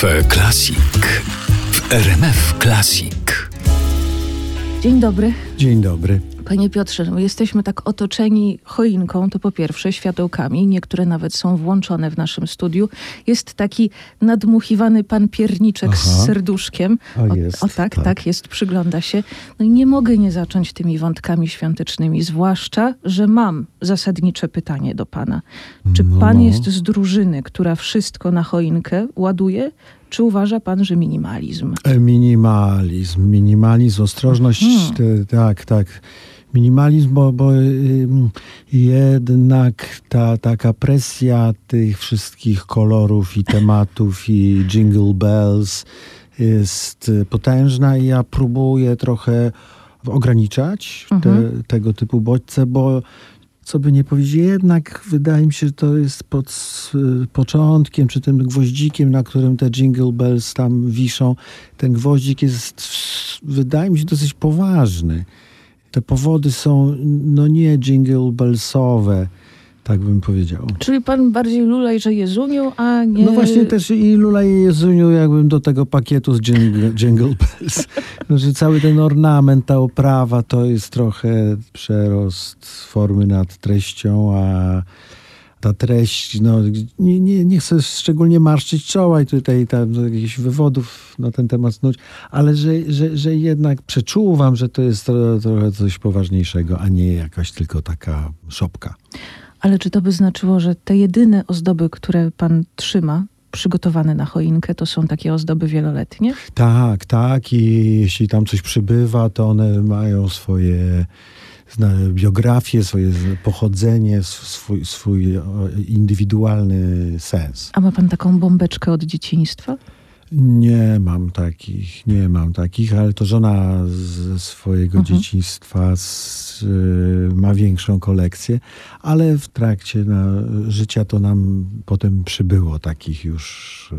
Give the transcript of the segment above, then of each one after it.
Cafe Classic w RMF Classic. Dzień dobry. Dzień dobry. Panie Piotrze, no jesteśmy tak otoczeni choinką, to po pierwsze światełkami, niektóre nawet są włączone w naszym studiu. Jest taki nadmuchiwany pan pierniczek Aha. z serduszkiem. O, jest, o tak, tak. tak, jest, przygląda się. No i nie mogę nie zacząć tymi wątkami świątecznymi, zwłaszcza, że mam zasadnicze pytanie do pana. Czy No, pan no. jest z drużyny, która wszystko na choinkę ładuje, czy uważa pan, że minimalizm? E, Minimalizm, minimalizm, ostrożność, te, tak, tak. Minimalizm, bo, bo jednak ta taka presja tych wszystkich kolorów i tematów i jingle bells jest potężna i ja próbuję trochę ograniczać te, Mhm. tego typu bodźce, bo co by nie powiedzieć, jednak wydaje mi się, że to jest pod y, początkiem, czy tym gwoździkiem, na którym te jingle bells tam wiszą. Ten gwoździk jest, wydaje mi się, dosyć poważny. Te powody są, no nie jingle bellsowe, tak bym powiedział. Czyli pan bardziej lulaj, że Jezuniu, a nie... No właśnie też i Lula i Jezuniu jakbym do tego pakietu z jingle, jingle bells. Że cały ten ornament, ta oprawa to jest trochę przerost formy nad treścią, a ta treść, no nie, nie, nie chcę szczególnie marszczyć czoła i tutaj tam do jakichś wywodów na ten temat snuć, ale że, że, że jednak przeczuwam, że to jest tro, trochę coś poważniejszego, a nie jakaś tylko taka szopka. Ale czy to by znaczyło, że te jedyne ozdoby, które pan trzyma, przygotowane na choinkę, to są takie ozdoby wieloletnie? Tak, tak. I jeśli tam coś przybywa, to one mają swoje biografie, swoje pochodzenie, swój, swój o, indywidualny sens. A ma pan taką bombeczkę od dzieciństwa? Nie mam takich, nie mam takich, ale to żona ze swojego Mhm. dzieciństwa z, y, ma większą kolekcję, ale w trakcie na, życia to nam potem przybyło takich już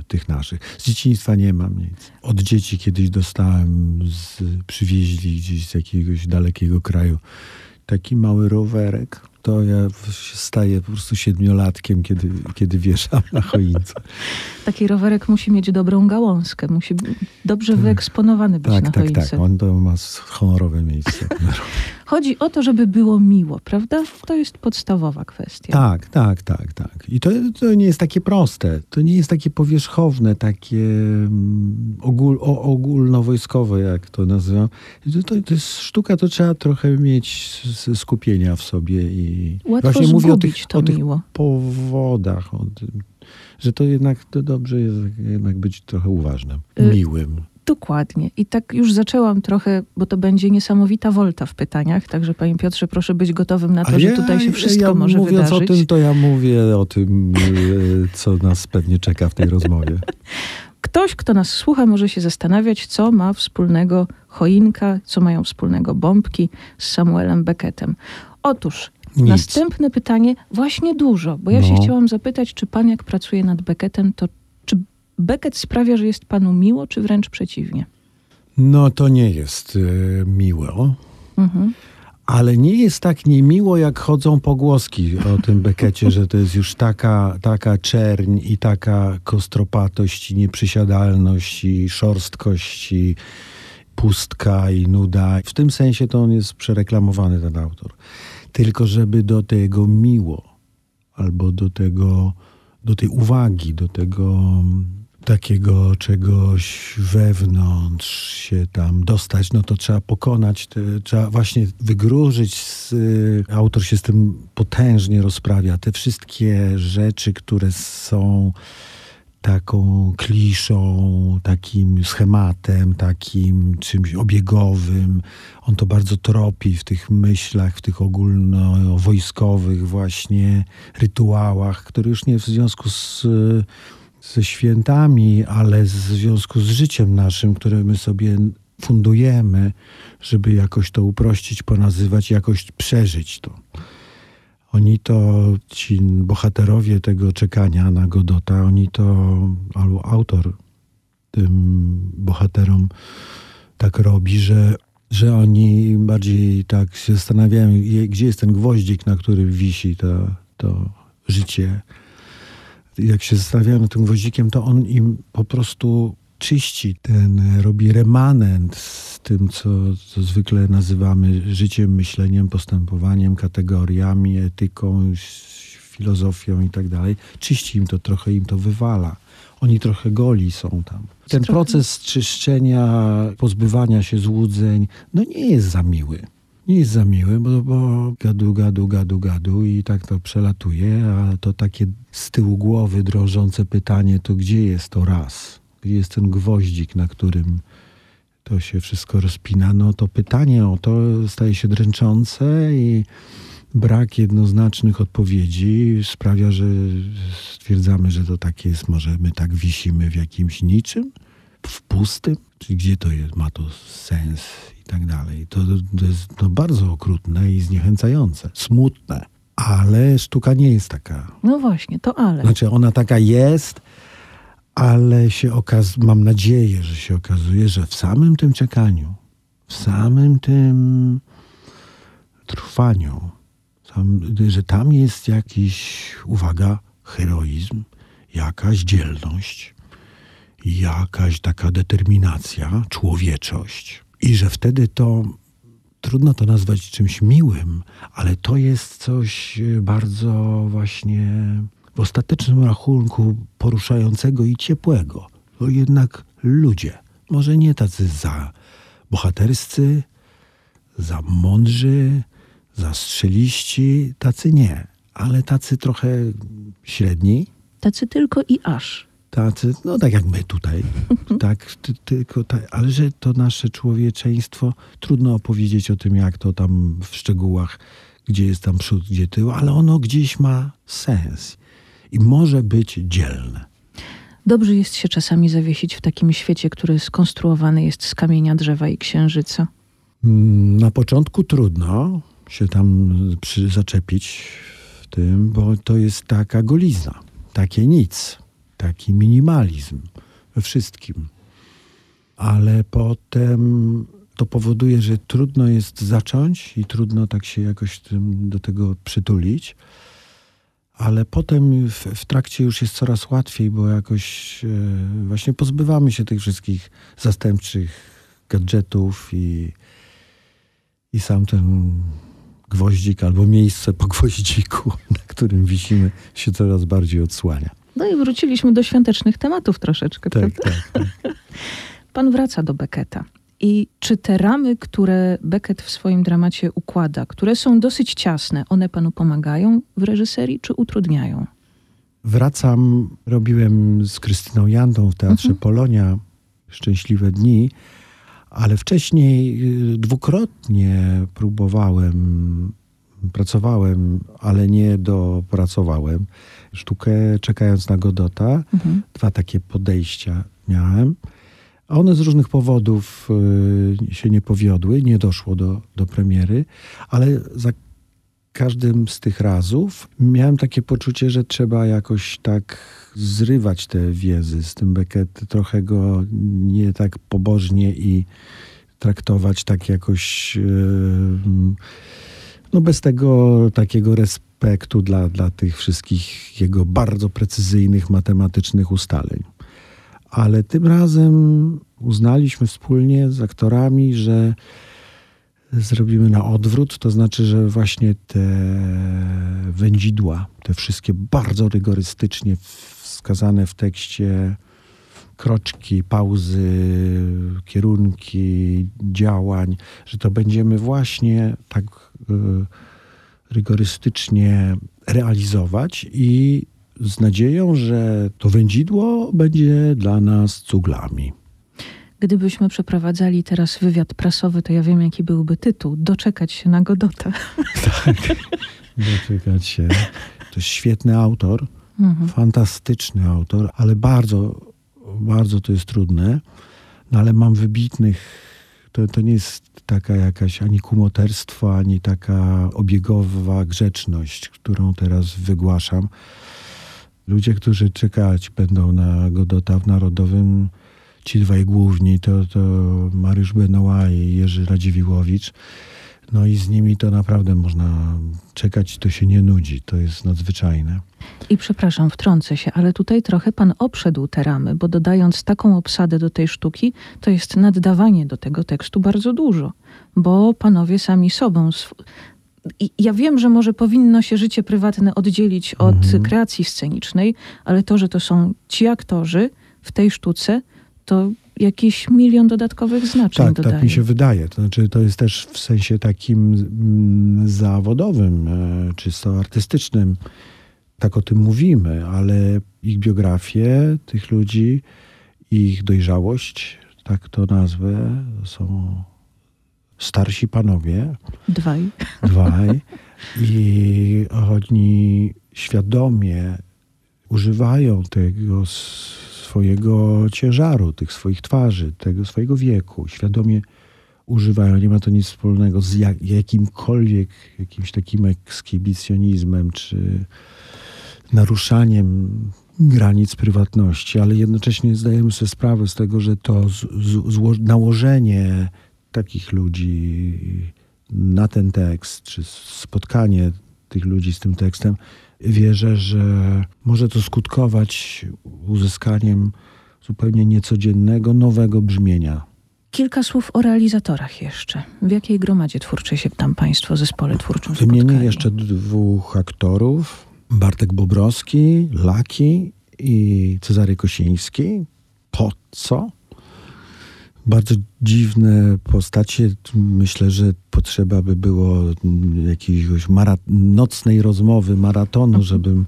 y, tych naszych. Z dzieciństwa nie mam nic. Od dzieci kiedyś dostałem, z, przywieźli gdzieś z jakiegoś dalekiego kraju taki mały rowerek. To ja się staję po prostu siedmiolatkiem, kiedy, kiedy wieszam na choince. Taki rowerek musi mieć dobrą gałązkę, musi dobrze wyeksponowany być Tak, na tak, choince. tak. On to ma honorowe miejsce. Chodzi o to, żeby było miło, prawda? To jest podstawowa kwestia. tak, tak, tak, tak. I to, to nie jest takie proste. To nie jest takie powierzchowne, takie mm, ogól, o, ogólnowojskowe, jak to nazywam. To, to, to jest sztuka, to trzeba trochę mieć skupienia w sobie i Łatwo właśnie mówię o tych, to o tych miło. powodach, o tym, że to jednak to dobrze jest jednak być trochę uważnym, Y, miłym. Dokładnie. I tak już zaczęłam trochę, bo to będzie niesamowita wolta w pytaniach, także panie Piotrze, proszę być gotowym na to, A że ja- tutaj się wszystko ja może mówiąc wydarzyć. o tym, to ja mówię o tym, e, co nas pewnie czeka w tej rozmowie. Ktoś, kto nas słucha, może się zastanawiać, co ma wspólnego choinka, co mają wspólnego bombki z Samuelem Beckettem. Otóż Nic. następne pytanie, właśnie dużo, bo ja się No. chciałam zapytać, czy pan jak pracuje nad Beckettem, to czy Beckett sprawia, że jest panu miło, czy wręcz przeciwnie? No to nie jest e, miło, Mhm. ale nie jest tak niemiło, jak chodzą pogłoski o tym Bekecie, że to jest już taka, taka czerń i taka kostropatość i nieprzysiadalność i szorstkość i pustka i nuda. W tym sensie to on jest przereklamowany, ten autor. Tylko żeby do tego miło, albo do tego, do tej uwagi, do tego mm, takiego czegoś wewnątrz się tam dostać, no to trzeba pokonać, te, trzeba właśnie wygróżyć. Z, y, autor się z tym potężnie rozprawia. Te wszystkie rzeczy, które są taką kliszą, takim schematem, takim czymś obiegowym. On to bardzo tropi w tych myślach, w tych ogólnowojskowych właśnie rytuałach, które już nie w związku z, ze świętami, ale w związku z życiem naszym, które my sobie fundujemy, żeby jakoś to uprościć, ponazywać, jakoś przeżyć to. Oni to, ci bohaterowie tego czekania na Godota, oni to, albo autor tym bohaterom tak robi, że, że oni bardziej tak się zastanawiają, gdzie jest ten gwoździk, na którym wisi to, to życie. Jak się zastanawiają nad tym gwoździkiem, to on im po prostu czyści ten, robi remanent z tym, co, co zwykle nazywamy życiem, myśleniem, postępowaniem, kategoriami, etyką, filozofią i tak dalej. Czyści im to, trochę im to wywala. Oni trochę goli są tam. Ten proces czyszczenia, pozbywania się złudzeń, no nie jest za miły. Nie jest za miły, bo, bo gadu, gadu, gadu, gadu i tak to przelatuje, a to takie z tyłu głowy drążące pytanie, to gdzie jest to raz? Gdzie jest ten gwoździk, na którym to się wszystko rozpina? No to pytanie o to staje się dręczące i brak jednoznacznych odpowiedzi sprawia, że stwierdzamy, że to tak jest, może my tak wisimy w jakimś niczym, w pustym, czy gdzie to jest, ma to sens i tak dalej. To, to jest bardzo okrutne i zniechęcające, smutne. Ale sztuka nie jest taka. No właśnie, to ale. Znaczy ona taka jest, ale się okazuje, mam nadzieję, że się okazuje, że w samym tym czekaniu, w samym tym trwaniu, tam, że tam jest jakiś, uwaga, heroizm, jakaś dzielność, jakaś taka determinacja, człowieczość. I że wtedy to trudno to nazwać czymś miłym, ale to jest coś bardzo właśnie w ostatecznym rachunku poruszającego i ciepłego. To jednak ludzie, może nie tacy za bohaterscy, za mądrzy, zastrzeliści, tacy nie, ale tacy trochę średni. Tacy tylko i aż. Tacy, no tak jak my tutaj, tak, ty, tylko, ta, ale że to nasze człowieczeństwo, trudno opowiedzieć o tym, jak to tam w szczegółach, gdzie jest tam przód, gdzie tył, ale ono gdzieś ma sens i może być dzielne. Dobrze jest się czasami zawiesić w takim świecie, który skonstruowany jest z kamienia, drzewa i księżyca. Mm, na początku trudno się tam przy, zaczepić w tym, bo to jest taka golizna, takie nic, taki minimalizm we wszystkim. Ale potem to powoduje, że trudno jest zacząć i trudno tak się jakoś do tego przytulić ale potem w, w, trakcie już jest coraz łatwiej, bo jakoś e, właśnie pozbywamy się tych wszystkich zastępczych gadżetów i, i sam ten gwoździk albo miejsce po gwoździku, na którym wisimy, się coraz bardziej odsłania. No i wróciliśmy do świątecznych tematów troszeczkę, tak, prawda? Tak, tak. Pan wraca do Becketa. I czy te ramy, które Beckett w swoim dramacie układa, które są dosyć ciasne, one panu pomagają w reżyserii, czy utrudniają? Wracam, robiłem z Krystyną Jandą w Teatrze mhm. Polonia Szczęśliwe Dni, ale wcześniej y, dwukrotnie próbowałem, pracowałem, ale nie dopracowałem sztukę Czekając na Godota. Mhm. Dwa takie podejścia miałem. A one z różnych powodów y, się nie powiodły, nie doszło do, do premiery, ale za każdym z tych razów miałem takie poczucie, że trzeba jakoś tak zrywać te więzy z tym Beckett, trochę go nie tak pobożnie i traktować tak jakoś y, no bez tego takiego respektu dla, dla tych wszystkich jego bardzo precyzyjnych matematycznych ustaleń ale tym razem uznaliśmy wspólnie z aktorami, że zrobimy na odwrót, to znaczy, że właśnie te wędzidła, te wszystkie bardzo rygorystycznie wskazane w tekście kroczki, pauzy, kierunki działań, że to będziemy właśnie tak y, rygorystycznie realizować i z nadzieją, że to wędzidło będzie dla nas cuglami. Gdybyśmy przeprowadzali teraz wywiad prasowy, to ja wiem, jaki byłby tytuł. Doczekać się na Godota. Tak, doczekać się. To jest świetny autor, mhm. fantastyczny autor, ale bardzo, bardzo to jest trudne. No ale mam wybitnych, to, to nie jest taka jakaś ani kumoterstwo, ani taka obiegowa grzeczność, którą teraz wygłaszam Ludzie, którzy czekać będą na Godota w Narodowym, ci dwaj główni, to, to Mariusz Benoit i Jerzy Radziwiłowicz, No i z nimi to naprawdę można czekać, to się nie nudzi. To jest nadzwyczajne. I przepraszam, wtrącę się, ale tutaj trochę pan obszedł te ramy, bo dodając taką obsadę do tej sztuki, to jest naddawanie do tego tekstu bardzo dużo, bo panowie sami sobą. Ja wiem, że może powinno się życie prywatne oddzielić od Mhm. kreacji scenicznej, ale to, że to są ci aktorzy w tej sztuce, to jakiś milion dodatkowych znaczeń Tak, dodaje. tak mi się wydaje. To znaczy, to jest też w sensie takim mm, zawodowym, e, czysto artystycznym. Tak o tym mówimy, ale ich biografie tych ludzi, ich dojrzałość, tak to nazwę, są starsi panowie, Dwaj. dwaj, i oni świadomie używają tego swojego ciężaru, tych swoich twarzy, tego swojego wieku. Świadomie używają. Nie ma to nic wspólnego z jak, jakimkolwiek jakimś takim ekskibicjonizmem czy naruszaniem granic prywatności, ale jednocześnie zdajemy sobie sprawę z tego, że to z, z, nałożenie takich ludzi na ten tekst, czy spotkanie tych ludzi z tym tekstem, wierzę, że może to skutkować uzyskaniem zupełnie niecodziennego, nowego brzmienia. Kilka słów o realizatorach jeszcze. W jakiej gromadzie twórczej się tam państwo, zespole twórczym Wymienię spotkali? jeszcze dwóch aktorów. Bartek Bobrowski, Laki i Cezary Kosiński. Po co? Bardzo dziwne postacie. Myślę, że potrzeba by było mara- nocnej rozmowy, maratonu, żebym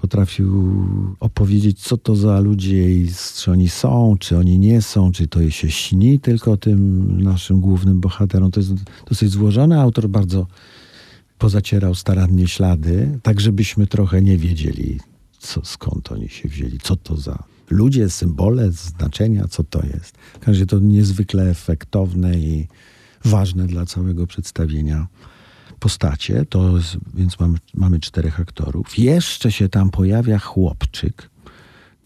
potrafił opowiedzieć, co to za ludzie i czy oni są, czy oni nie są, czy to się śni tylko tym naszym głównym bohaterom. To jest dosyć złożone. Autor bardzo pozacierał starannie ślady, tak żebyśmy trochę nie wiedzieli, co, skąd oni się wzięli, co to za ludzie, symbole, znaczenia, co to jest. W każdym razie to niezwykle efektowne i ważne dla całego przedstawienia postacie, to jest, więc mamy, mamy czterech aktorów. Jeszcze się tam pojawia chłopczyk,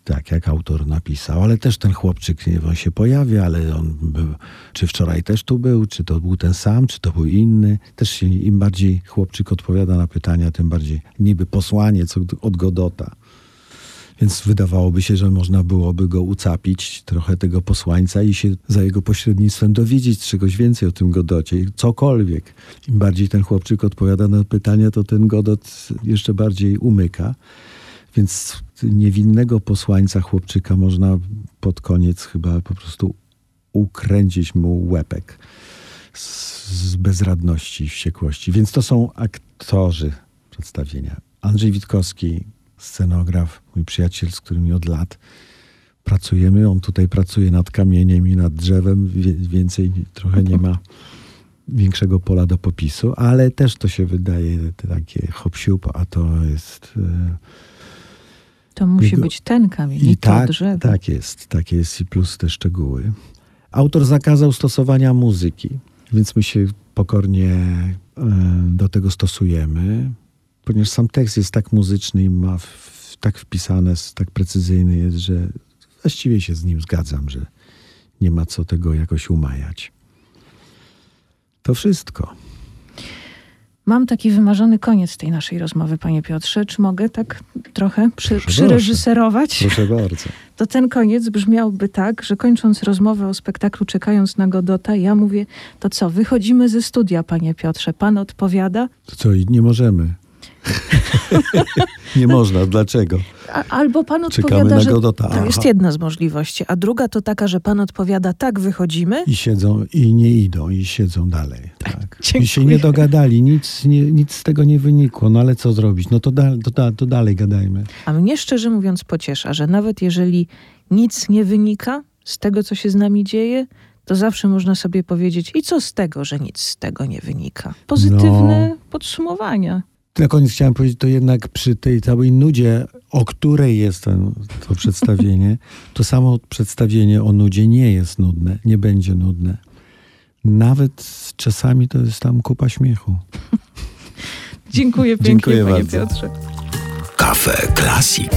tak jak autor napisał, ale też ten chłopczyk, nie wiem, on się pojawia, ale on był, czy wczoraj też tu był, czy to był ten sam, czy to był inny. Też się, im bardziej chłopczyk odpowiada na pytania, tym bardziej niby posłaniec od, od Godota. Więc wydawałoby się, że można byłoby go ucapić, trochę tego posłańca i się za jego pośrednictwem dowiedzieć czegoś więcej o tym Godocie, cokolwiek. Im bardziej ten chłopczyk odpowiada na pytania, to ten Godot jeszcze bardziej umyka. Więc niewinnego posłańca chłopczyka można pod koniec chyba po prostu ukręcić mu łepek z, bezradności i wściekłości. Więc to są aktorzy przedstawienia. Andrzej Witkowski, scenograf, mój przyjaciel, z którym od lat pracujemy. On tutaj pracuje nad kamieniem i nad drzewem. Więcej trochę nie ma większego pola do popisu, ale też to się wydaje takie hop a to jest... e, To musi Jego- być ten kamień, I tak, drzewo. tak jest, tak jest i plus te szczegóły. Autor zakazał stosowania muzyki, więc my się pokornie e, do tego stosujemy, ponieważ sam tekst jest tak muzyczny i ma w, tak wpisane, tak precyzyjny jest, że właściwie się z nim zgadzam, że nie ma co tego jakoś umajać. To wszystko. Mam taki wymarzony koniec tej naszej rozmowy, panie Piotrze. Czy mogę tak trochę przy, Proszę przyreżyserować? Proszę bardzo. To ten koniec brzmiałby tak, że kończąc rozmowę o spektaklu, czekając na Godota, ja mówię, to co, wychodzimy ze studia, panie Piotrze. Pan odpowiada, To co, nie możemy. nie można. Dlaczego? a, albo pan Czekamy odpowiada, na że Godota. to jest jedna z możliwości, a druga to taka, że pan odpowiada, tak, wychodzimy. I siedzą, i nie idą, i siedzą dalej. Tak. I się Dziękuję. nie dogadali, nic, nie, nic z tego nie wynikło. No ale co zrobić? No to, da, to, da, to dalej gadajmy. A mnie szczerze mówiąc pociesza, że nawet jeżeli nic nie wynika z tego, co się z nami dzieje, to zawsze można sobie powiedzieć, i co z tego, że nic z tego nie wynika. Pozytywne podsumowania. Na koniec chciałem powiedzieć, to jednak przy tej całej nudzie, o której jest ten, to przedstawienie, to samo przedstawienie o nudzie nie jest nudne, nie będzie nudne. Nawet czasami to jest tam kupa śmiechu. Dziękuję pięknie, Dziękuję panie bardzo. Piotrze. Kafe Klasik.